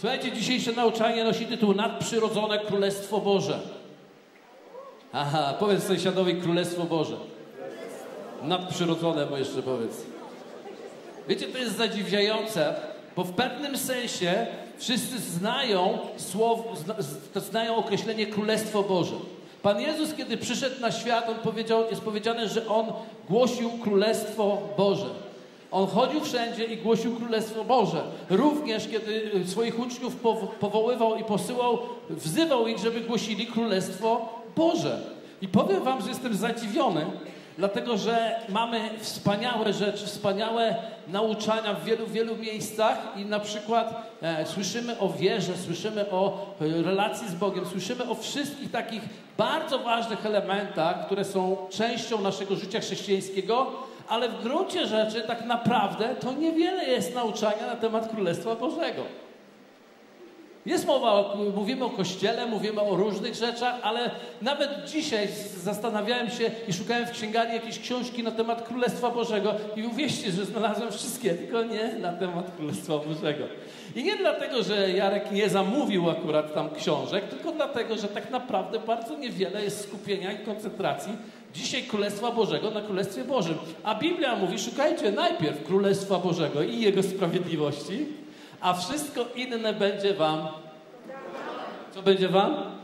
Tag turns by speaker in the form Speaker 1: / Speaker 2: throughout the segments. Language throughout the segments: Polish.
Speaker 1: Słuchajcie, dzisiejsze nauczanie nosi tytuł Nadprzyrodzone Królestwo Boże. Aha, powiedz sąsiadowi Królestwo Boże. Nadprzyrodzone, bo jeszcze powiedz. Wiecie, to jest zadziwiające, bo w pewnym sensie wszyscy znają słowo, zna, znają określenie Królestwo Boże. Pan Jezus, kiedy przyszedł na świat, on powiedział, jest powiedziane, że On głosił Królestwo Boże. On chodził wszędzie i głosił Królestwo Boże. Również, kiedy swoich uczniów powoływał i posyłał, wzywał ich, żeby głosili Królestwo Boże. I powiem wam, że jestem zadziwiony, dlatego że mamy wspaniałe rzeczy, wspaniałe nauczania w wielu, wielu miejscach i na przykład e, słyszymy o wierze, słyszymy o e, relacji z Bogiem, słyszymy o wszystkich takich bardzo ważnych elementach, które są częścią naszego życia chrześcijańskiego, ale w gruncie rzeczy tak naprawdę to niewiele jest nauczania na temat Królestwa Bożego. Jest mowa, mówimy o Kościele, mówimy o różnych rzeczach, ale nawet dzisiaj zastanawiałem się i szukałem w księgarni jakiejś książki na temat Królestwa Bożego i uwierzcie, że znalazłem wszystkie, tylko nie na temat Królestwa Bożego. I nie dlatego, że Jarek nie zamówił akurat tam książek, tylko dlatego, że tak naprawdę bardzo niewiele jest skupienia i koncentracji dzisiaj Królestwa Bożego na Królestwie Bożym. A Biblia mówi, szukajcie najpierw Królestwa Bożego i Jego sprawiedliwości, a wszystko inne będzie wam. Co będzie wam?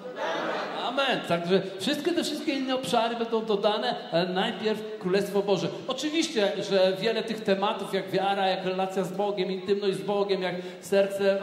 Speaker 1: Amen. Także wszystkie te wszystkie inne obszary będą dodane, ale najpierw Królestwo Boże. Oczywiście, że wiele tych tematów, jak wiara, jak relacja z Bogiem, intymność z Bogiem, jak serce,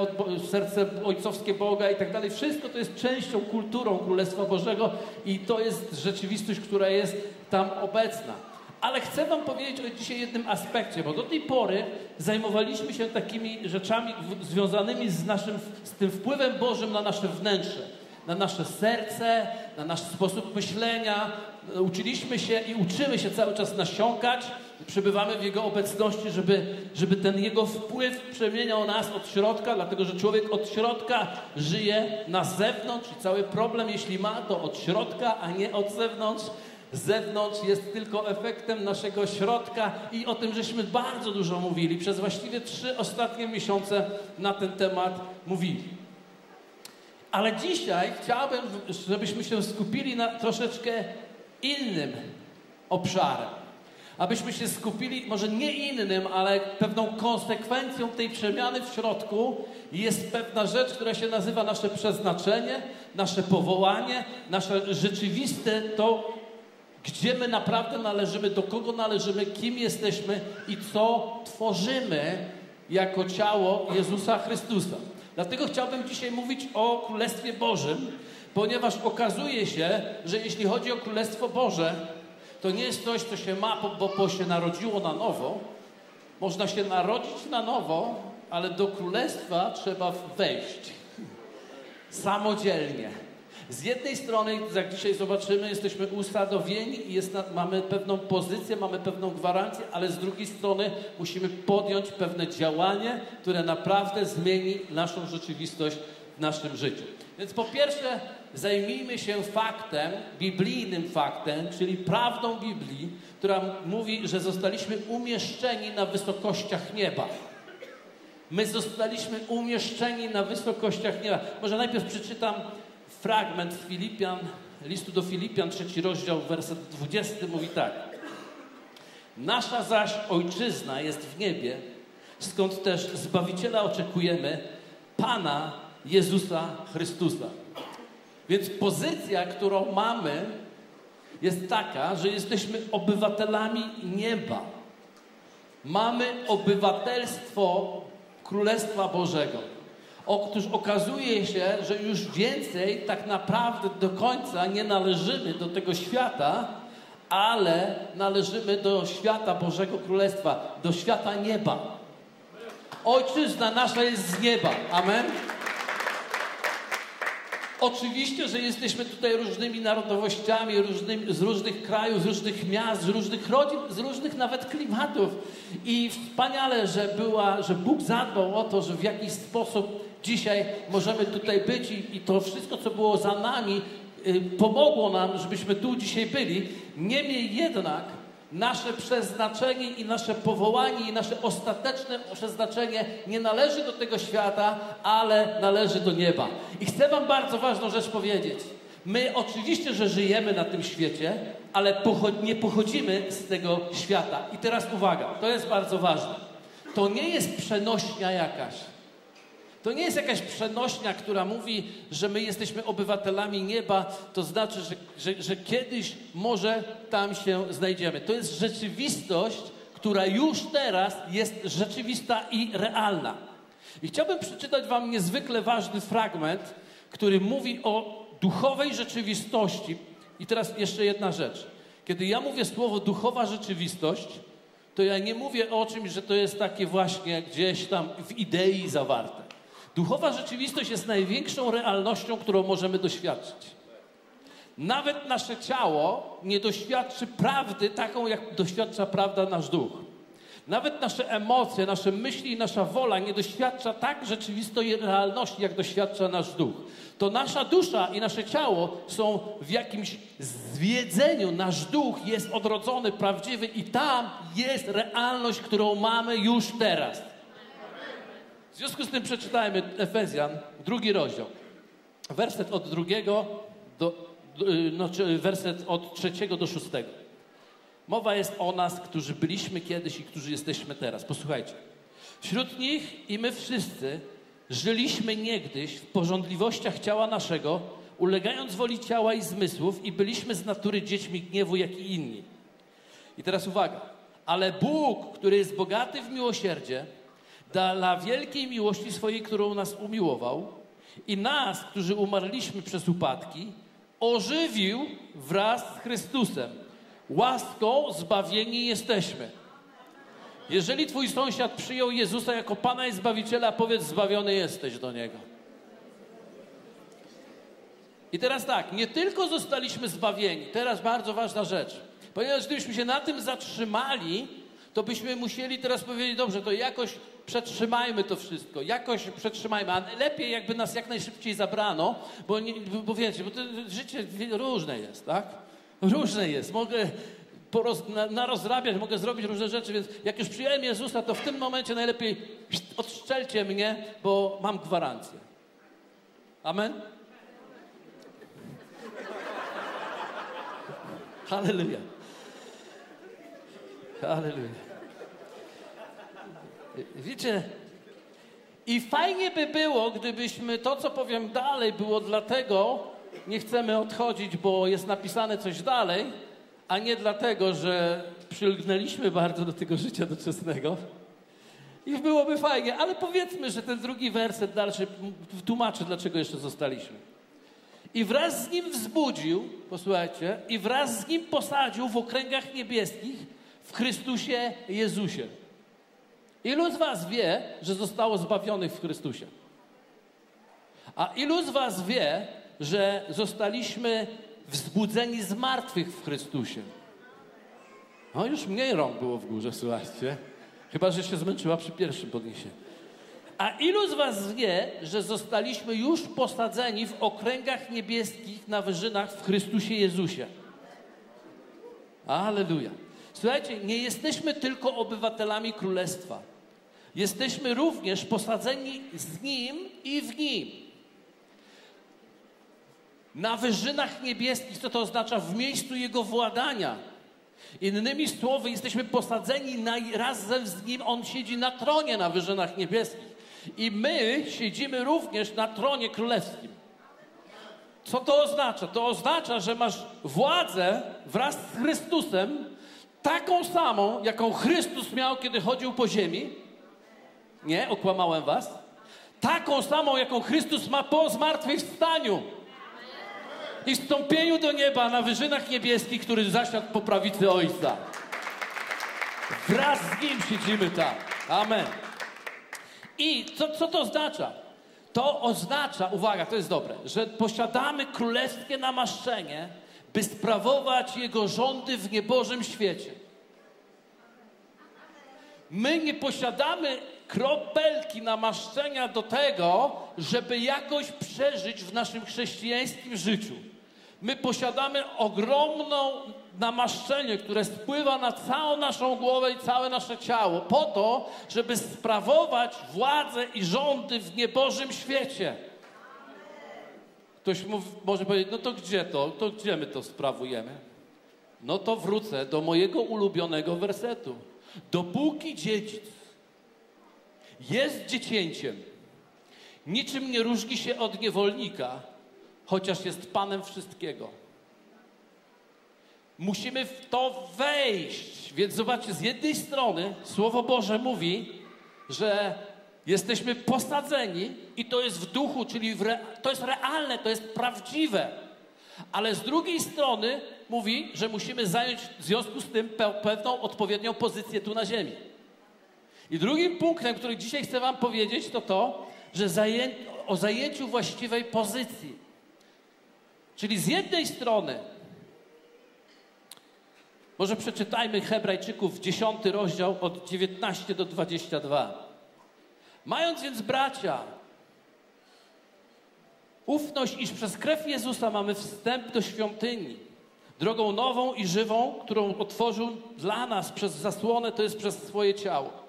Speaker 1: serce ojcowskie Boga i tak dalej, wszystko to jest częścią, kulturą Królestwa Bożego i to jest rzeczywistość, która jest tam obecna. Ale chcę Wam powiedzieć o dzisiaj jednym aspekcie, bo do tej pory zajmowaliśmy się takimi rzeczami związanymi z, naszym, z tym wpływem Bożym na nasze wnętrze, na nasze serce, na nasz sposób myślenia. Uczyliśmy się i uczymy się cały czas nasiąkać, przebywamy w Jego obecności, żeby, żeby ten Jego wpływ przemieniał nas od środka, dlatego że człowiek od środka żyje na zewnątrz i cały problem, jeśli ma, to od środka, a nie od zewnątrz zewnątrz jest tylko efektem naszego środka i o tym żeśmy bardzo dużo mówili. Przez właściwie trzy ostatnie miesiące na ten temat mówili. Ale dzisiaj chciałbym, żebyśmy się skupili na troszeczkę innym obszarem. Abyśmy się skupili, może nie innym, ale pewną konsekwencją tej przemiany w środku jest pewna rzecz, która się nazywa nasze przeznaczenie, nasze powołanie, nasze rzeczywiste to, gdzie my naprawdę należymy, do kogo należymy, kim jesteśmy i co tworzymy jako ciało Jezusa Chrystusa. Dlatego chciałbym dzisiaj mówić o Królestwie Bożym, ponieważ okazuje się, że jeśli chodzi o Królestwo Boże, to nie jest coś, co się ma, bo, bo się narodziło na nowo. Można się narodzić na nowo, ale do Królestwa trzeba wejść samodzielnie. Z jednej strony, jak dzisiaj zobaczymy, jesteśmy usadowieni i mamy pewną pozycję, mamy pewną gwarancję, ale z drugiej strony musimy podjąć pewne działanie, które naprawdę zmieni naszą rzeczywistość w naszym życiu. Więc po pierwsze, zajmijmy się faktem, biblijnym faktem, czyli prawdą Biblii, która mówi, że zostaliśmy umieszczeni na wysokościach nieba. My zostaliśmy umieszczeni na wysokościach nieba. Może najpierw przeczytam fragment Filipian, listu do Filipian, trzeci rozdział, werset 20 mówi tak. Nasza zaś ojczyzna jest w niebie, skąd też Zbawiciela oczekujemy, Pana Jezusa Chrystusa. Więc pozycja, którą mamy, jest taka, że jesteśmy obywatelami nieba. Mamy obywatelstwo Królestwa Bożego. Otóż okazuje się, że już więcej tak naprawdę do końca nie należymy do tego świata, ale należymy do świata Bożego Królestwa, do świata nieba. Ojczyzna nasza jest z nieba. Amen. Oczywiście, że jesteśmy tutaj różnymi narodowościami, różnymi, z różnych krajów, z różnych miast, z różnych rodzin, z różnych nawet klimatów. I wspaniale, że, była, że Bóg zadbał o to, że w jakiś sposób dzisiaj możemy tutaj być i, i to wszystko, co było za nami, y, pomogło nam, żebyśmy tu dzisiaj byli. Niemniej jednak nasze przeznaczenie i nasze powołanie i nasze ostateczne przeznaczenie nie należy do tego świata, ale należy do nieba. I chcę Wam bardzo ważną rzecz powiedzieć. My oczywiście, że żyjemy na tym świecie, ale nie pochodzimy z tego świata. I teraz uwaga, to jest bardzo ważne. To nie jest przenośnia jakaś. To nie jest jakaś przenośnia, która mówi, że my jesteśmy obywatelami nieba, to znaczy, że, że, że kiedyś może tam się znajdziemy. To jest rzeczywistość, która już teraz jest rzeczywista i realna. I chciałbym przeczytać Wam niezwykle ważny fragment, który mówi o duchowej rzeczywistości. I teraz jeszcze jedna rzecz. Kiedy ja mówię słowo duchowa rzeczywistość, to ja nie mówię o czymś, że to jest takie właśnie gdzieś tam w idei zawarte. Duchowa rzeczywistość jest największą realnością, którą możemy doświadczyć. Nawet nasze ciało nie doświadczy prawdy taką, jak doświadcza prawda nasz duch. Nawet nasze emocje, nasze myśli i nasza wola nie doświadcza tak rzeczywistej realności, jak doświadcza nasz duch. To nasza dusza i nasze ciało są w jakimś zwiedzeniu. Nasz duch jest odrodzony, prawdziwy i tam jest realność, którą mamy już teraz. W związku z tym przeczytajmy Efezjan, drugi rozdział. Werset od drugiego do, no, werset od trzeciego do szóstego. Mowa jest o nas, którzy byliśmy kiedyś i którzy jesteśmy teraz. Posłuchajcie. Wśród nich i my wszyscy żyliśmy niegdyś w porządliwościach ciała naszego, ulegając woli ciała i zmysłów i byliśmy z natury dziećmi gniewu, jak i inni. I teraz uwaga. Ale Bóg, który jest bogaty w miłosierdzie, dla wielkiej miłości swojej, którą nas umiłował i nas, którzy umarliśmy przez upadki, ożywił wraz z Chrystusem. Łaską zbawieni jesteśmy. Jeżeli twój sąsiad przyjął Jezusa jako Pana i Zbawiciela, powiedz, zbawiony jesteś do Niego. I teraz tak, nie tylko zostaliśmy zbawieni, teraz bardzo ważna rzecz. Ponieważ gdybyśmy się na tym zatrzymali, to byśmy musieli teraz powiedzieć, dobrze, to jakoś przetrzymajmy to wszystko, jakoś przetrzymajmy, a lepiej jakby nas jak najszybciej zabrano, bo, nie, bo wiecie, bo to życie różne jest, tak? Różne jest. Mogę poroz, na, narozrabiać, mogę zrobić różne rzeczy, więc jak już przyjąłem Jezusa, to w tym momencie najlepiej odszczelcie mnie, bo mam gwarancję. Amen? Halleluja. Halleluja. Wiecie, i fajnie by było, gdybyśmy to, co powiem dalej, było dlatego, nie chcemy odchodzić, bo jest napisane coś dalej, a nie dlatego, że przylgnęliśmy bardzo do tego życia doczesnego. I byłoby fajnie, ale powiedzmy, że ten drugi werset dalszy tłumaczy, dlaczego jeszcze zostaliśmy. I wraz z nim wzbudził, posłuchajcie, i wraz z nim posadził w okręgach niebieskich w Chrystusie Jezusie. Ilu z Was wie, że zostało zbawionych w Chrystusie? A ilu z Was wie, że zostaliśmy wzbudzeni z martwych w Chrystusie? No już mniej rąk było w górze, słuchajcie. Chyba, że się zmęczyła przy pierwszym podniesieniu. A ilu z Was wie, że zostaliśmy już posadzeni w okręgach niebieskich na wyżynach w Chrystusie Jezusie? Aleluja. Słuchajcie, nie jesteśmy tylko obywatelami Królestwa. Jesteśmy również posadzeni z Nim i w Nim. Na wyżynach niebieskich, co to oznacza? W miejscu Jego władania. Innymi słowy, jesteśmy posadzeni na, razem z Nim. On siedzi na tronie na wyżynach niebieskich. I my siedzimy również na tronie królewskim. Co to oznacza? To oznacza, że masz władzę wraz z Chrystusem, taką samą, jaką Chrystus miał, kiedy chodził po ziemi, nie, okłamałem was. Taką samą, jaką Chrystus ma po zmartwychwstaniu i wstąpieniu do nieba na wyżynach niebieskich, który zasiadł po prawicy Ojca. Wraz z Nim siedzimy tam. Amen. I co, co to oznacza? To oznacza, uwaga, to jest dobre, że posiadamy królewskie namaszczenie, by sprawować Jego rządy w niebożym świecie. My nie posiadamy kropelki namaszczenia do tego, żeby jakoś przeżyć w naszym chrześcijańskim życiu. My posiadamy ogromną namaszczenie, które spływa na całą naszą głowę i całe nasze ciało, po to, żeby sprawować władzę i rządy w niebożym świecie. Ktoś mówi, może powiedzieć, no to gdzie to? To gdzie my to sprawujemy? No to wrócę do mojego ulubionego wersetu. Dopóki dziedzic jest dziecięciem, niczym nie różni się od niewolnika, chociaż jest panem wszystkiego. Musimy w to wejść. Więc zobaczcie, z jednej strony Słowo Boże mówi, że jesteśmy posadzeni i to jest w duchu, czyli w re, to jest realne, to jest prawdziwe. Ale z drugiej strony mówi, że musimy zająć w związku z tym pe pewną odpowiednią pozycję tu na ziemi. I drugim punktem, który dzisiaj chcę Wam powiedzieć, to to, że zaję o zajęciu właściwej pozycji. Czyli z jednej strony, może przeczytajmy Hebrajczyków 10 rozdział od 19 do 22. Mając więc bracia, ufność, iż przez krew Jezusa mamy wstęp do świątyni, drogą nową i żywą, którą otworzył dla nas przez zasłonę, to jest przez swoje ciało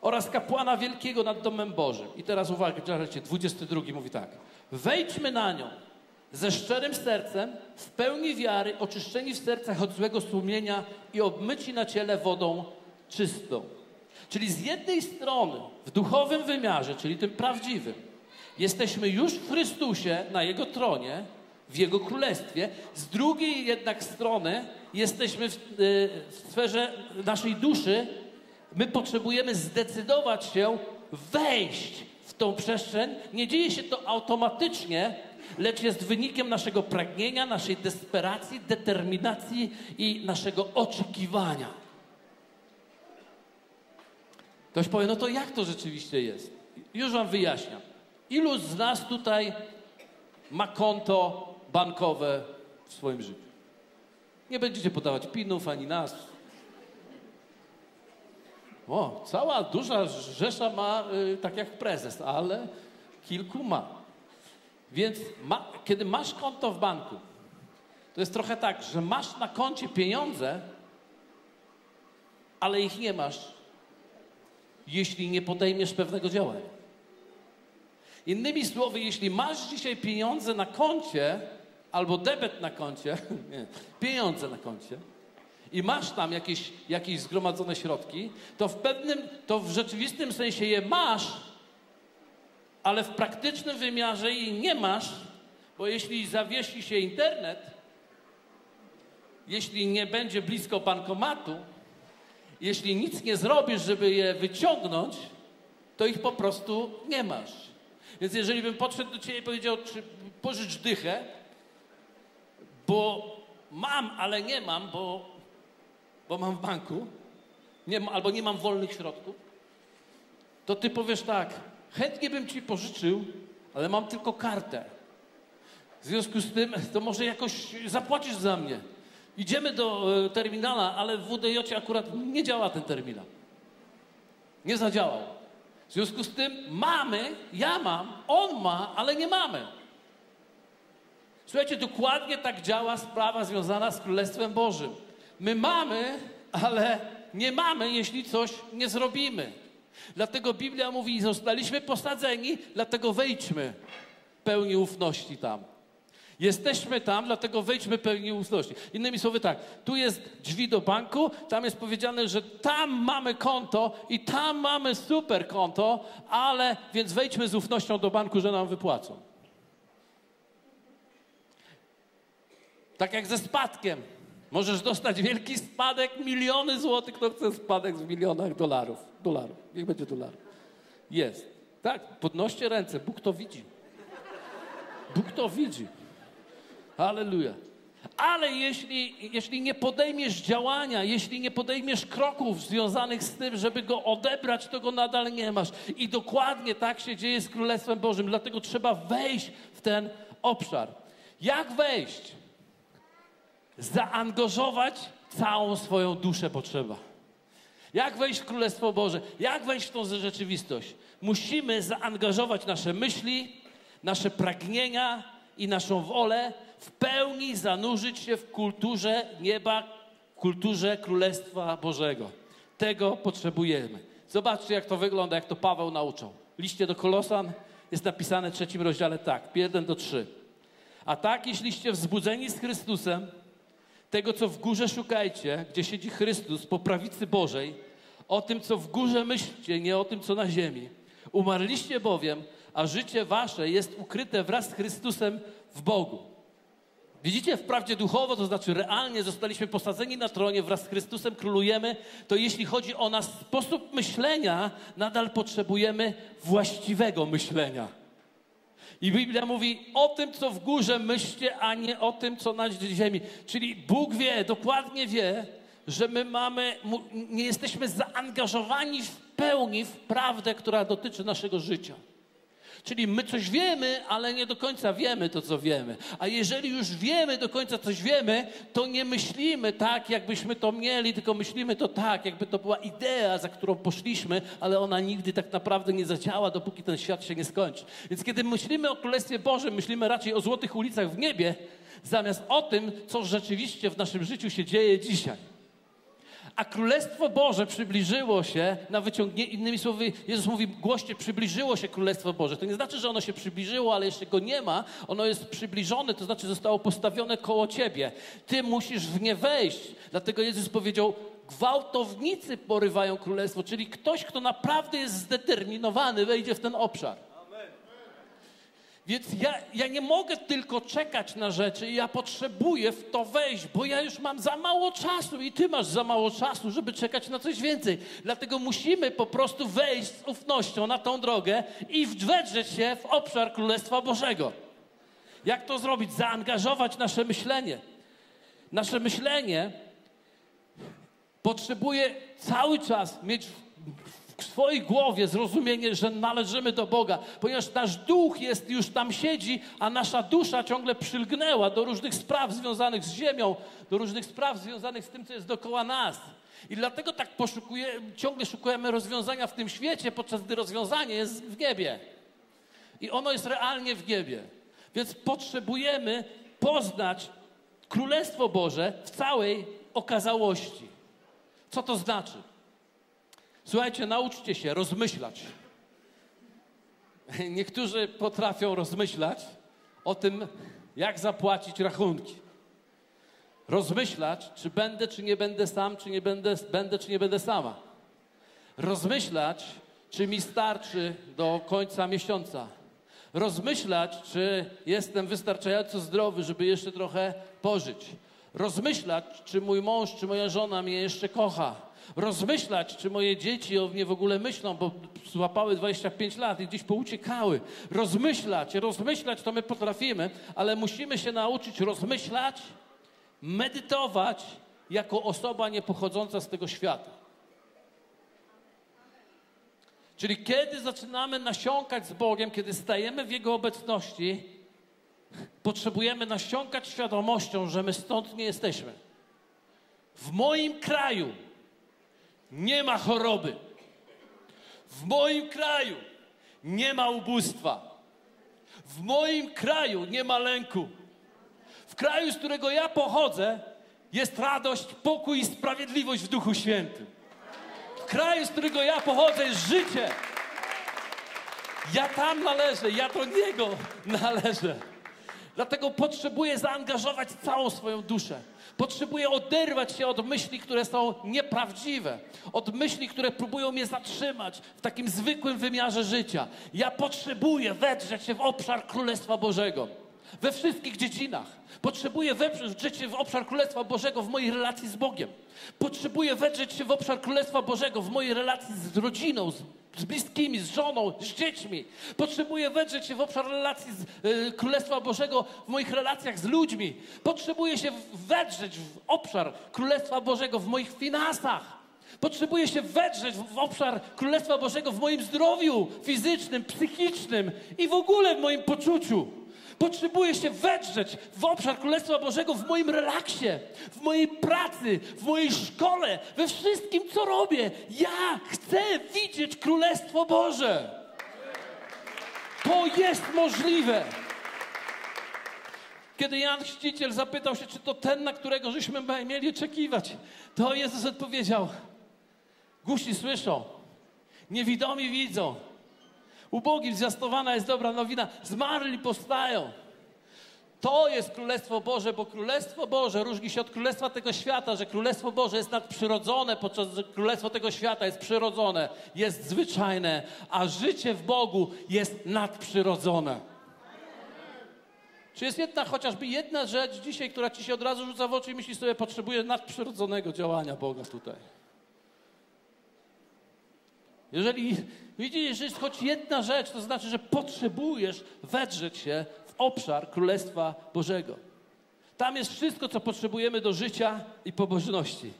Speaker 1: oraz kapłana wielkiego nad domem Bożym. I teraz uwaga, 22 mówi tak. Wejdźmy na nią ze szczerym sercem, w pełni wiary, oczyszczeni w sercach od złego sumienia i obmyci na ciele wodą czystą. Czyli z jednej strony w duchowym wymiarze, czyli tym prawdziwym, jesteśmy już w Chrystusie na Jego tronie, w Jego królestwie. Z drugiej jednak strony jesteśmy w, y, w sferze naszej duszy my potrzebujemy zdecydować się wejść w tą przestrzeń. Nie dzieje się to automatycznie, lecz jest wynikiem naszego pragnienia, naszej desperacji, determinacji i naszego oczekiwania. Ktoś powie, no to jak to rzeczywiście jest? Już wam wyjaśniam. Ilu z nas tutaj ma konto bankowe w swoim życiu? Nie będziecie podawać pinów ani nazw. O, cała duża rzesza ma, y, tak jak prezes, ale kilku ma. Więc ma, kiedy masz konto w banku, to jest trochę tak, że masz na koncie pieniądze, ale ich nie masz, jeśli nie podejmiesz pewnego działania. Innymi słowy, jeśli masz dzisiaj pieniądze na koncie, albo debet na koncie, nie, pieniądze na koncie, i masz tam jakieś, jakieś zgromadzone środki, to w pewnym, to w rzeczywistym sensie je masz, ale w praktycznym wymiarze jej nie masz, bo jeśli zawiesi się internet, jeśli nie będzie blisko bankomatu, jeśli nic nie zrobisz, żeby je wyciągnąć, to ich po prostu nie masz. Więc jeżeli bym podszedł do Ciebie i powiedział, czy pożycz dychę, bo mam, ale nie mam, bo bo mam w banku, nie albo nie mam wolnych środków, to ty powiesz tak, chętnie bym ci pożyczył, ale mam tylko kartę. W związku z tym, to może jakoś zapłacisz za mnie. Idziemy do e, terminala, ale w WDJ akurat nie działa ten terminal. Nie zadziałał. W związku z tym mamy, ja mam, on ma, ale nie mamy. Słuchajcie, dokładnie tak działa sprawa związana z Królestwem Bożym. My mamy, ale nie mamy, jeśli coś nie zrobimy. Dlatego Biblia mówi, zostaliśmy posadzeni, dlatego wejdźmy pełni ufności tam. Jesteśmy tam, dlatego wejdźmy pełni ufności. Innymi słowy tak, tu jest drzwi do banku, tam jest powiedziane, że tam mamy konto i tam mamy super konto, ale więc wejdźmy z ufnością do banku, że nam wypłacą. Tak jak ze spadkiem. Możesz dostać wielki spadek, miliony złotych. Kto chce spadek w milionach dolarów? Dolarów. Niech będzie dolar. Jest. Tak, podnoście ręce. Bóg to widzi. Bóg to widzi. Halleluja. Ale jeśli, jeśli nie podejmiesz działania, jeśli nie podejmiesz kroków związanych z tym, żeby go odebrać, to go nadal nie masz. I dokładnie tak się dzieje z Królestwem Bożym. Dlatego trzeba wejść w ten obszar. Jak wejść? Zaangażować całą swoją duszę potrzeba. Jak wejść w Królestwo Boże? Jak wejść w tą rzeczywistość? Musimy zaangażować nasze myśli, nasze pragnienia i naszą wolę w pełni zanurzyć się w kulturze nieba, kulturze Królestwa Bożego. Tego potrzebujemy. Zobaczcie, jak to wygląda, jak to Paweł nauczał. W liście do Kolosan jest napisane w trzecim rozdziale tak, 1 do 3. A tak, jeśliście wzbudzeni z Chrystusem, tego, co w górze szukajcie, gdzie siedzi Chrystus po prawicy Bożej, o tym, co w górze myślcie, nie o tym, co na ziemi. Umarliście bowiem, a życie wasze jest ukryte wraz z Chrystusem w Bogu. Widzicie, wprawdzie duchowo, to znaczy realnie zostaliśmy posadzeni na tronie, wraz z Chrystusem królujemy, to jeśli chodzi o nasz sposób myślenia, nadal potrzebujemy właściwego myślenia. I Biblia mówi o tym, co w górze myślcie, a nie o tym, co na ziemi. Czyli Bóg wie, dokładnie wie, że my mamy, nie jesteśmy zaangażowani w pełni w prawdę, która dotyczy naszego życia. Czyli my coś wiemy, ale nie do końca wiemy to, co wiemy. A jeżeli już wiemy do końca coś wiemy, to nie myślimy tak, jakbyśmy to mieli, tylko myślimy to tak, jakby to była idea, za którą poszliśmy, ale ona nigdy tak naprawdę nie zadziała, dopóki ten świat się nie skończy. Więc kiedy myślimy o Królestwie Bożym, myślimy raczej o złotych ulicach w niebie, zamiast o tym, co rzeczywiście w naszym życiu się dzieje dzisiaj. A Królestwo Boże przybliżyło się na wyciągnięcie, innymi słowy, Jezus mówi, głoście, przybliżyło się Królestwo Boże. To nie znaczy, że ono się przybliżyło, ale jeszcze go nie ma. Ono jest przybliżone, to znaczy zostało postawione koło ciebie. Ty musisz w nie wejść. Dlatego Jezus powiedział, gwałtownicy porywają Królestwo, czyli ktoś, kto naprawdę jest zdeterminowany, wejdzie w ten obszar. Więc ja, ja nie mogę tylko czekać na rzeczy, ja potrzebuję w to wejść, bo ja już mam za mało czasu i ty masz za mało czasu, żeby czekać na coś więcej. Dlatego musimy po prostu wejść z ufnością na tą drogę i wedrzeć się w obszar Królestwa Bożego. Jak to zrobić? Zaangażować nasze myślenie. Nasze myślenie potrzebuje cały czas mieć w swojej głowie zrozumienie, że należymy do Boga, ponieważ nasz duch jest już tam siedzi, a nasza dusza ciągle przylgnęła do różnych spraw związanych z ziemią, do różnych spraw związanych z tym, co jest dookoła nas. I dlatego tak poszukuje, ciągle szukujemy rozwiązania w tym świecie, podczas gdy rozwiązanie jest w niebie. I ono jest realnie w niebie. Więc potrzebujemy poznać Królestwo Boże w całej okazałości. Co to znaczy? Słuchajcie, nauczcie się rozmyślać. Niektórzy potrafią rozmyślać o tym, jak zapłacić rachunki. Rozmyślać, czy będę, czy nie będę sam, czy nie będę, będę, czy nie będę sama. Rozmyślać, czy mi starczy do końca miesiąca. Rozmyślać, czy jestem wystarczająco zdrowy, żeby jeszcze trochę pożyć. Rozmyślać, czy mój mąż, czy moja żona mnie jeszcze kocha rozmyślać, czy moje dzieci o mnie w ogóle myślą, bo złapały 25 lat i gdzieś pouciekały. Rozmyślać, rozmyślać to my potrafimy, ale musimy się nauczyć rozmyślać, medytować jako osoba niepochodząca z tego świata. Czyli kiedy zaczynamy nasiąkać z Bogiem, kiedy stajemy w Jego obecności, potrzebujemy nasiąkać świadomością, że my stąd nie jesteśmy. W moim kraju nie ma choroby. W moim kraju nie ma ubóstwa. W moim kraju nie ma lęku. W kraju, z którego ja pochodzę, jest radość, pokój i sprawiedliwość w Duchu Świętym. W kraju, z którego ja pochodzę, jest życie. Ja tam należę, ja do Niego należę. Dlatego potrzebuję zaangażować całą swoją duszę. Potrzebuję oderwać się od myśli, które są nieprawdziwe, od myśli, które próbują mnie zatrzymać w takim zwykłym wymiarze życia. Ja potrzebuję wedrzeć się w obszar Królestwa Bożego. We wszystkich dziedzinach. Potrzebuję wedrzeć się w obszar Królestwa Bożego w mojej relacji z Bogiem. Potrzebuję wedrzeć się w obszar Królestwa Bożego w mojej relacji z rodziną, z z bliskimi, z żoną, z dziećmi. Potrzebuję wedrzeć się w obszar relacji z y, Królestwa Bożego, w moich relacjach z ludźmi. Potrzebuję się wedrzeć w obszar Królestwa Bożego w moich finansach. Potrzebuję się wedrzeć w obszar Królestwa Bożego w moim zdrowiu fizycznym, psychicznym i w ogóle w moim poczuciu. Potrzebuję się wedrzeć w obszar Królestwa Bożego w moim relaksie, w mojej pracy, w mojej szkole, we wszystkim, co robię. Ja chcę widzieć Królestwo Boże. To jest możliwe. Kiedy Jan Chrzciciel zapytał się, czy to ten, na którego żeśmy mieli oczekiwać, to Jezus odpowiedział, głusi słyszą, niewidomi widzą, ubogim zwiastowana jest dobra nowina, zmarli powstają. To jest Królestwo Boże, bo Królestwo Boże różni się od Królestwa tego świata, że Królestwo Boże jest nadprzyrodzone, podczas Królestwo tego świata jest przyrodzone, jest zwyczajne, a życie w Bogu jest nadprzyrodzone. Czy jest jedna, chociażby jedna rzecz dzisiaj, która ci się od razu rzuca w oczy i myślisz sobie, potrzebuję nadprzyrodzonego działania Boga tutaj? Jeżeli widzisz, że jest choć jedna rzecz, to znaczy, że potrzebujesz wedrzeć się w obszar Królestwa Bożego. Tam jest wszystko, co potrzebujemy do życia i pobożności.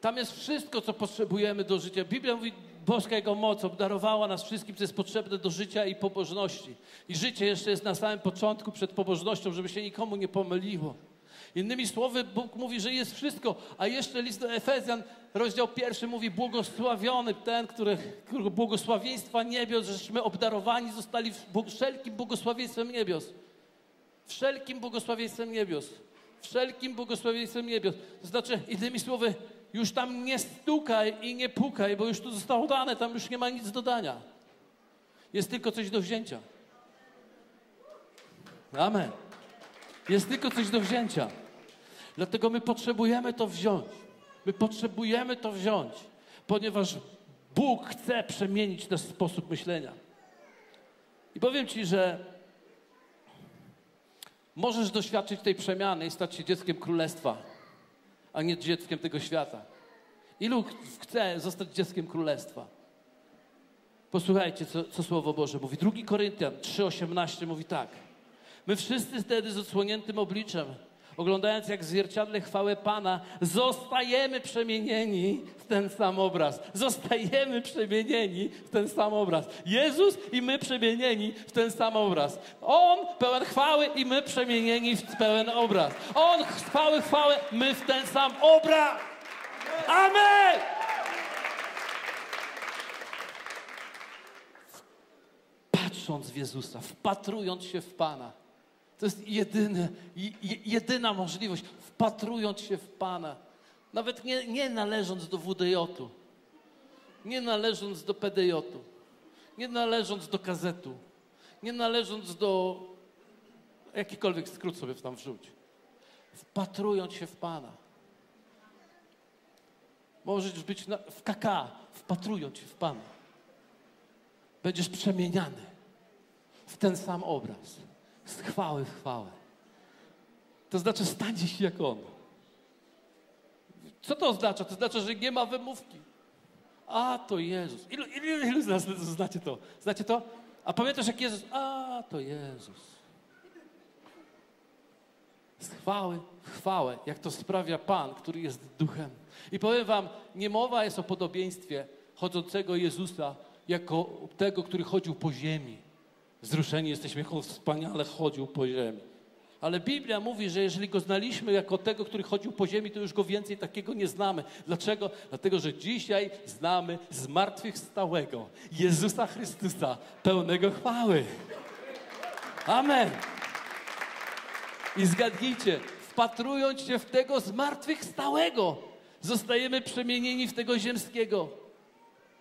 Speaker 1: Tam jest wszystko, co potrzebujemy do życia. Biblia mówi, boska Jego moc obdarowała nas wszystkim, co jest potrzebne do życia i pobożności. I życie jeszcze jest na samym początku przed pobożnością, żeby się nikomu nie pomyliło. Innymi słowy, Bóg mówi, że jest wszystko, a jeszcze list do Efezjan, rozdział pierwszy mówi, błogosławiony ten, który, błogosławieństwa niebios, żeśmy obdarowani zostali wszelkim błogosławieństwem niebios. Wszelkim błogosławieństwem niebios. Wszelkim błogosławieństwem niebios. To znaczy, innymi słowy, już tam nie stukaj i nie pukaj, bo już tu zostało dane, tam już nie ma nic do dania. Jest tylko coś do wzięcia. Amen. Jest tylko coś do wzięcia. Dlatego my potrzebujemy to wziąć. My potrzebujemy to wziąć, ponieważ Bóg chce przemienić nasz sposób myślenia. I powiem Ci, że możesz doświadczyć tej przemiany i stać się dzieckiem królestwa, a nie dzieckiem tego świata. Ilu chce zostać dzieckiem królestwa? Posłuchajcie, co, co Słowo Boże mówi. 2 Koryntian 3,18 mówi tak. My wszyscy wtedy z odsłoniętym obliczem oglądając jak w zwierciadle chwałę Pana, zostajemy przemienieni w ten sam obraz. Zostajemy przemienieni w ten sam obraz. Jezus i my przemienieni w ten sam obraz. On pełen chwały i my przemienieni w pełen obraz. On chwały, chwałę, my w ten sam obraz. Amen! Patrząc w Jezusa, wpatrując się w Pana to jest jedyny, jedyna możliwość, wpatrując się w Pana. Nawet nie, nie należąc do WDJ-u, nie należąc do PDJ-u, nie należąc do kazetu, nie należąc do jakikolwiek skrót sobie tam wrzuć. Wpatrując się w Pana. Możesz być na, w KK, wpatrując się w Pana. Będziesz przemieniany w ten sam obraz z chwały w chwałę. To znaczy, stanie się jak On. Co to oznacza? To znaczy, że nie ma wymówki. A, to Jezus. Ilu, ilu, ilu z nas znacie to? Znacie to? A pamiętasz, jak Jezus? A, to Jezus. Z chwały w chwałę, jak to sprawia Pan, który jest duchem. I powiem wam, nie mowa jest o podobieństwie chodzącego Jezusa jako tego, który chodził po ziemi. Wzruszeni jesteśmy, jak on wspaniale chodził po ziemi. Ale Biblia mówi, że jeżeli go znaliśmy jako tego, który chodził po ziemi, to już go więcej takiego nie znamy. Dlaczego? Dlatego, że dzisiaj znamy zmartwychwstałego Jezusa Chrystusa, pełnego chwały. Amen. I zgadnijcie, wpatrując się w tego zmartwychwstałego, zostajemy przemienieni w tego ziemskiego.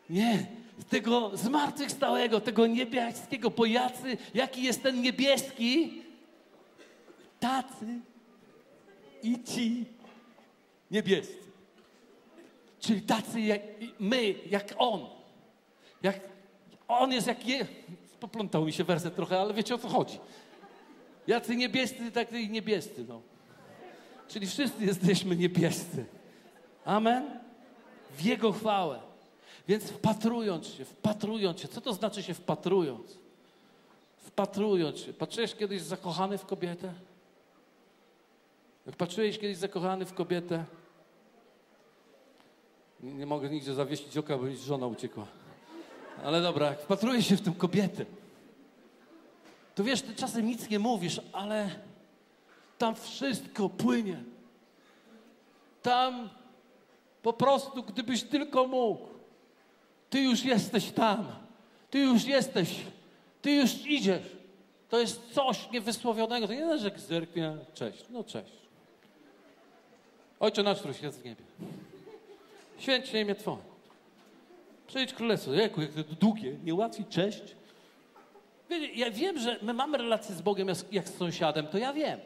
Speaker 1: Nie, tego zmartwychwstałego, tego niebieskiego, bo jacy, jaki jest ten niebieski, tacy i ci niebiescy. Czyli tacy jak my, jak On. Jak On jest jak je... Poplątał mi się werset trochę, ale wiecie o co chodzi. Jacy niebiescy, tak i niebiescy, no. Czyli wszyscy jesteśmy niebiescy. Amen? W Jego chwałę. Więc wpatrując się, wpatrując się. Co to znaczy się wpatrując? Wpatrując się. Patrzyłeś kiedyś zakochany w kobietę? Jak patrzyłeś kiedyś zakochany w kobietę? Nie, nie mogę nigdzie zawiesić oka, bo mi żona uciekła. Ale dobra, jak wpatrujesz się w tę kobietę, to wiesz, ty czasem nic nie mówisz, ale tam wszystko płynie. Tam po prostu, gdybyś tylko mógł, Ty już jesteś tam. Ty już jesteś. Ty już idziesz. To jest coś niewysłowionego. To nie jest, że zerknie, cześć. No cześć. Ojcze nasz, który jest w niebie. Święć imię Twoje. Przejdź królestwo. Jeku, jak to długie, niełatwiej, cześć. Wiecie, ja wiem, że my mamy relację z Bogiem jak, jak z sąsiadem, to ja wiem.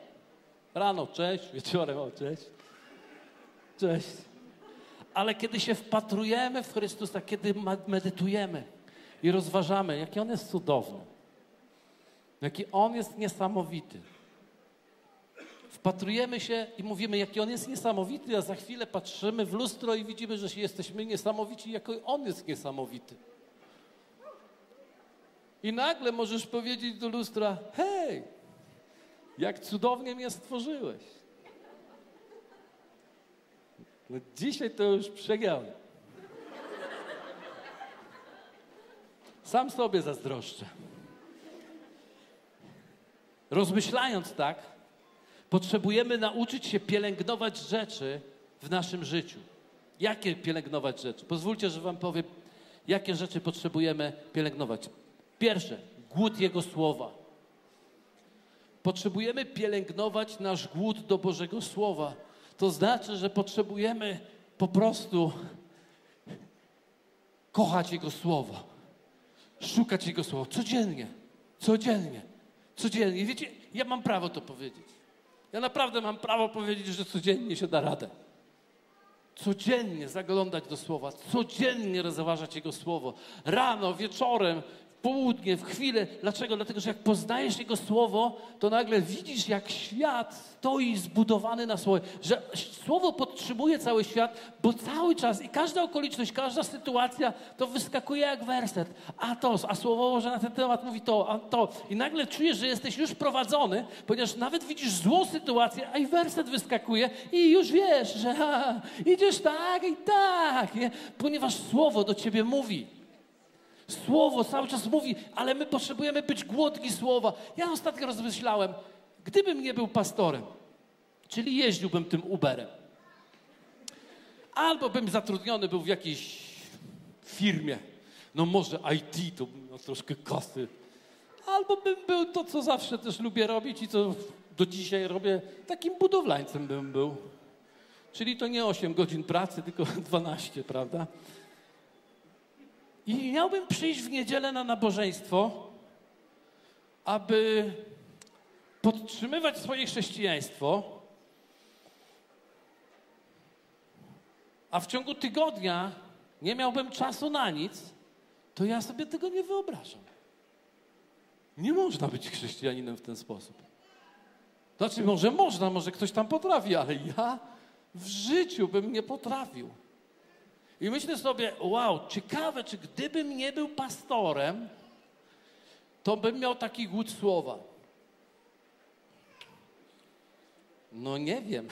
Speaker 1: Rano cześć, wieczorem o cześć. Cześć. Ale kiedy się wpatrujemy w Chrystusa, kiedy medytujemy i rozważamy, jaki On jest cudowny, jaki On jest niesamowity, wpatrujemy się i mówimy, jaki On jest niesamowity, a za chwilę patrzymy w lustro i widzimy, że jesteśmy niesamowici, jako On jest niesamowity. I nagle możesz powiedzieć do lustra, hej, jak cudownie mnie stworzyłeś. No dzisiaj to już przegrałem. Sam sobie zazdroszczę. Rozmyślając tak, potrzebujemy nauczyć się pielęgnować rzeczy w naszym życiu. Jakie pielęgnować rzeczy? Pozwólcie, że Wam powiem, jakie rzeczy potrzebujemy pielęgnować. Pierwsze, głód Jego Słowa. Potrzebujemy pielęgnować nasz głód do Bożego Słowa. To znaczy, że potrzebujemy po prostu kochać Jego Słowo, szukać Jego Słowa codziennie, codziennie, codziennie. Wiecie, ja mam prawo to powiedzieć. Ja naprawdę mam prawo powiedzieć, że codziennie się da radę. Codziennie zaglądać do Słowa, codziennie rozważać Jego Słowo. Rano, wieczorem, południe, w chwilę. Dlaczego? Dlatego, że jak poznajesz Jego Słowo, to nagle widzisz, jak świat stoi zbudowany na Słowie. Że Słowo podtrzymuje cały świat, bo cały czas i każda okoliczność, każda sytuacja to wyskakuje jak werset. A to, a Słowo Boże na ten temat mówi to, a to. I nagle czujesz, że jesteś już prowadzony, ponieważ nawet widzisz złą sytuację, a i werset wyskakuje i już wiesz, że ha, idziesz tak i tak, nie? ponieważ Słowo do ciebie mówi. Słowo cały czas mówi, ale my potrzebujemy być głodni słowa. Ja ostatnio rozmyślałem, gdybym nie był pastorem, czyli jeździłbym tym Uberem, albo bym zatrudniony był w jakiejś firmie, no może IT, to bym miał troszkę kasy, albo bym był to, co zawsze też lubię robić i co do dzisiaj robię, takim budowlańcem bym był. Czyli to nie 8 godzin pracy, tylko 12, prawda? I miałbym przyjść w niedzielę na nabożeństwo, aby podtrzymywać swoje chrześcijaństwo, a w ciągu tygodnia nie miałbym czasu na nic, to ja sobie tego nie wyobrażam. Nie można być chrześcijaninem w ten sposób. Znaczy, może można, może ktoś tam potrafi, ale ja w życiu bym nie potrafił. I myślę sobie, wow, ciekawe, czy gdybym nie był pastorem, to bym miał taki głód słowa. No nie wiem.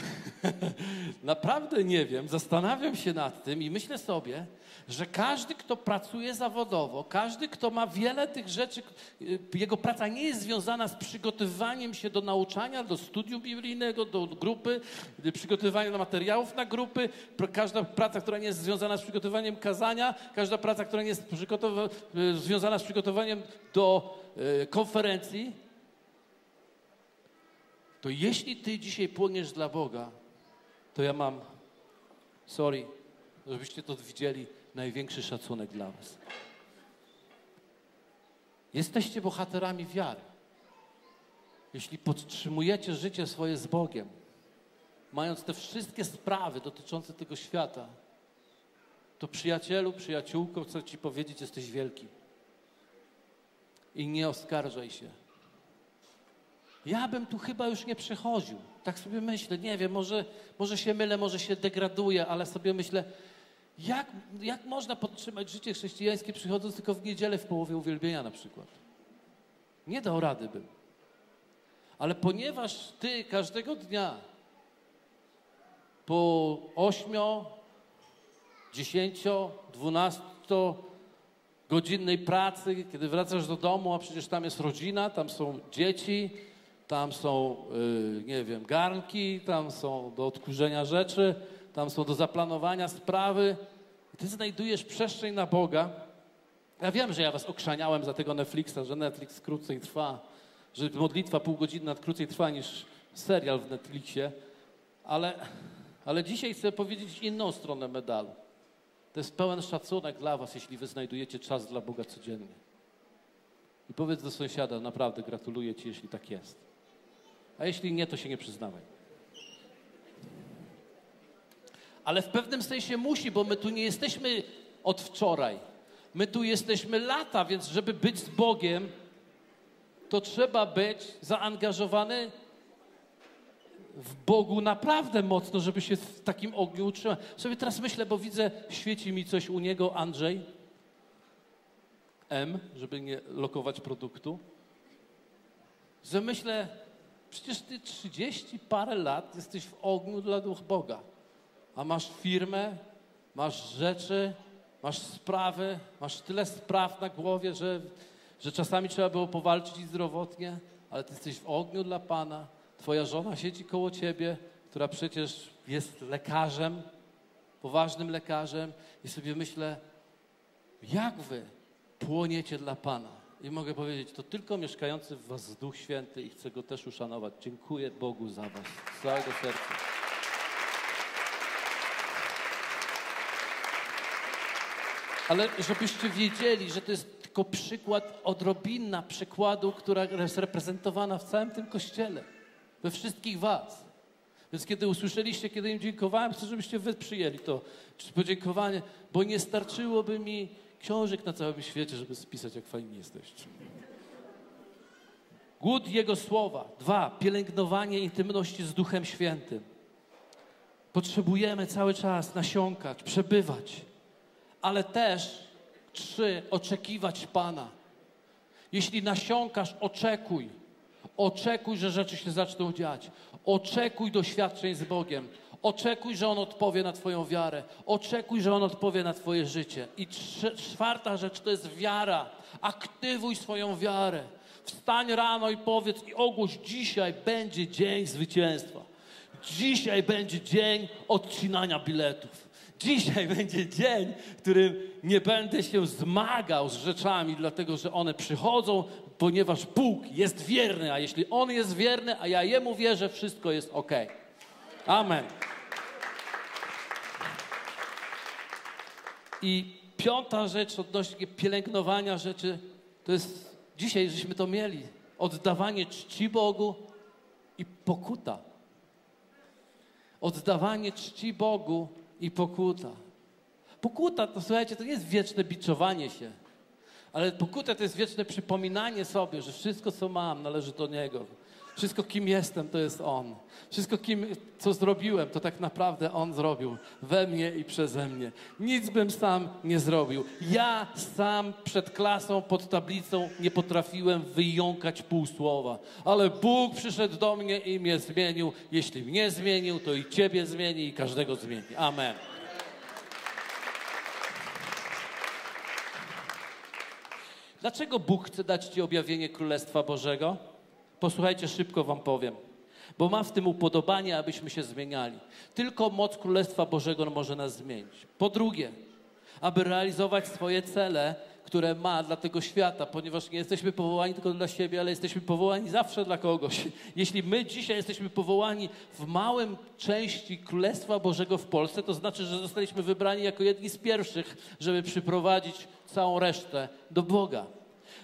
Speaker 1: Naprawdę nie wiem. Zastanawiam się nad tym i myślę sobie, że każdy, kto pracuje zawodowo, każdy, kto ma wiele tych rzeczy, y, jego praca nie jest związana z przygotowywaniem się do nauczania, do studium biblijnego, do grupy, y, przygotowywania do materiałów na grupy, każda praca, która nie jest związana z przygotowaniem kazania, każda praca, która nie jest y, związana z przygotowaniem do konferencji, to jeśli ty dzisiaj płoniesz dla Boga, to ja mam, sorry, żebyście to widzieli, największy szacunek dla was. Jesteście bohaterami wiary. Jeśli podtrzymujecie życie swoje z Bogiem, mając te wszystkie sprawy dotyczące tego świata, to przyjacielu, przyjaciółko, chcę Ci powiedzieć, jesteś wielki. I nie oskarżaj się. Ja bym tu chyba już nie przechodził. Tak sobie myślę, nie wiem, może, może się mylę, może się degraduję, ale sobie myślę, jak, jak można podtrzymać życie chrześcijańskie przychodząc tylko w niedzielę w połowie uwielbienia na przykład? Nie dał rady bym. Ale ponieważ Ty każdego dnia po ośmio, dziesięcio, dwunasto godzinnej pracy, kiedy wracasz do domu, a przecież tam jest rodzina, tam są dzieci, tam są, yy, nie wiem, garnki, tam są do odkurzenia rzeczy, tam są do zaplanowania sprawy. ty znajdujesz przestrzeń na Boga. Ja wiem, że ja was okrzaniałem za tego Netflixa, że Netflix krócej trwa, że modlitwa pół godziny krócej trwa niż serial w Netflixie, ale, ale dzisiaj chcę powiedzieć inną stronę medalu. To jest pełen szacunek dla was, jeśli wy znajdujecie czas dla Boga codziennie. I powiedz do sąsiada, naprawdę gratuluję ci, jeśli tak jest. A jeśli nie, to się nie przyznawaj. Ale w pewnym sensie musi, bo my tu nie jesteśmy od wczoraj. My tu jesteśmy lata, więc żeby być z Bogiem, to trzeba być zaangażowany w Bogu naprawdę mocno, żeby się w takim ogniu utrzymać. Sobie teraz myślę, bo widzę, świeci mi coś u niego Andrzej. M, żeby nie lokować produktu. Że myślę, przecież ty 30 parę lat jesteś w ogniu dla duch Boga. A masz firmę, masz rzeczy, masz sprawy, masz tyle spraw na głowie, że, że czasami trzeba było powalczyć zdrowotnie, ale ty jesteś w ogniu dla Pana. Twoja żona siedzi koło ciebie, która przecież jest lekarzem, poważnym lekarzem i sobie myślę, jak wy płoniecie dla Pana. I mogę powiedzieć, to tylko mieszkający w was Duch Święty i chcę Go też uszanować. Dziękuję Bogu za was, z całego serca. Ale żebyście wiedzieli, że to jest tylko przykład, odrobinna przykładu, która jest reprezentowana w całym tym Kościele we wszystkich was. Więc kiedy usłyszeliście, kiedy im dziękowałem, chcę, żebyście wy przyjęli to podziękowanie, bo nie starczyłoby mi książek na całym świecie, żeby spisać, jak fajni jesteście. Głód Jego Słowa. Dwa, pielęgnowanie intymności z Duchem Świętym. Potrzebujemy cały czas nasiąkać, przebywać, ale też trzy, oczekiwać Pana. Jeśli nasiąkasz, oczekuj. Oczekuj, że rzeczy się zaczną dziać. Oczekuj doświadczeń z Bogiem. Oczekuj, że On odpowie na Twoją wiarę. Oczekuj, że On odpowie na Twoje życie. I czwarta rzecz to jest wiara. Aktywuj swoją wiarę. Wstań rano i powiedz i ogłoś, dzisiaj będzie dzień zwycięstwa. Dzisiaj będzie dzień odcinania biletów. Dzisiaj będzie dzień, w którym nie będę się zmagał z rzeczami, dlatego że one przychodzą, ponieważ Bóg jest wierny, a jeśli On jest wierny, a ja Jemu wierzę, wszystko jest ok. Amen. I piąta rzecz odnośnie pielęgnowania rzeczy, to jest dzisiaj, żeśmy to mieli, oddawanie czci Bogu i pokuta. Oddawanie czci Bogu i pokuta. Pokuta to słuchajcie, to nie jest wieczne biczowanie się. Ale pokuta to jest wieczne przypominanie sobie, że wszystko, co mam, należy do Niego. Wszystko, kim jestem, to jest On. Wszystko, kim, co zrobiłem, to tak naprawdę On zrobił we mnie i przeze mnie. Nic bym sam nie zrobił. Ja sam przed klasą, pod tablicą nie potrafiłem wyjąkać pół słowa. Ale Bóg przyszedł do mnie i mnie zmienił. Jeśli mnie zmienił, to i Ciebie zmieni i każdego zmieni. Amen. Dlaczego Bóg chce dać Ci objawienie Królestwa Bożego? Posłuchajcie, szybko Wam powiem. Bo ma w tym upodobanie, abyśmy się zmieniali. Tylko moc Królestwa Bożego może nas zmienić. Po drugie, aby realizować swoje cele, które ma dla tego świata, ponieważ nie jesteśmy powołani tylko dla siebie, ale jesteśmy powołani zawsze dla kogoś. Jeśli my dzisiaj jesteśmy powołani w małym części Królestwa Bożego w Polsce, to znaczy, że zostaliśmy wybrani jako jedni z pierwszych, żeby przyprowadzić całą resztę do Boga.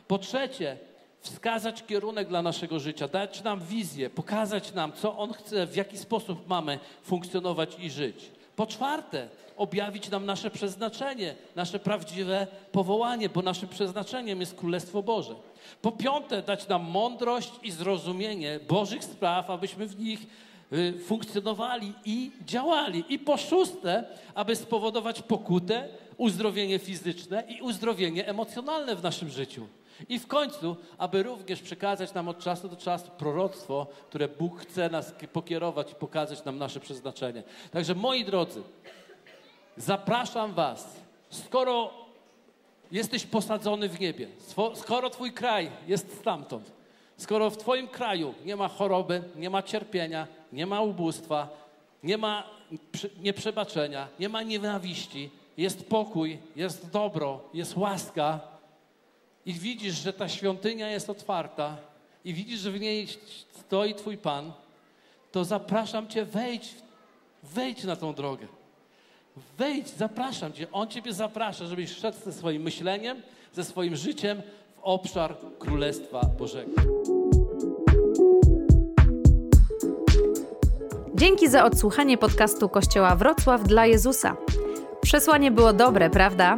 Speaker 1: Po trzecie, wskazać kierunek dla naszego życia, dać nam wizję, pokazać nam, co On chce, w jaki sposób mamy funkcjonować i żyć. Po czwarte, objawić nam nasze przeznaczenie, nasze prawdziwe powołanie, bo naszym przeznaczeniem jest Królestwo Boże. Po piąte, dać nam mądrość i zrozumienie Bożych spraw, abyśmy w nich y, funkcjonowali i działali. I po szóste, aby spowodować pokutę, uzdrowienie fizyczne i uzdrowienie emocjonalne w naszym życiu. I w końcu, aby również przekazać nam od czasu do czasu proroctwo, które Bóg chce nas pokierować i pokazać nam nasze przeznaczenie. Także moi drodzy, zapraszam Was, skoro jesteś posadzony w niebie, skoro Twój kraj jest stamtąd, skoro w Twoim kraju nie ma choroby, nie ma cierpienia, nie ma ubóstwa, nie ma nieprzebaczenia, nie ma nienawiści, jest pokój, jest dobro, jest łaska i widzisz, że ta świątynia jest otwarta i widzisz, że w niej stoi Twój Pan, to zapraszam Cię, wejdź, wejdź na tą drogę. Wejdź, zapraszam Cię. On Ciebie zaprasza, żebyś szedł ze swoim myśleniem, ze swoim życiem w obszar Królestwa Bożego.
Speaker 2: Dzięki za odsłuchanie podcastu Kościoła Wrocław dla Jezusa. Przesłanie było dobre, prawda?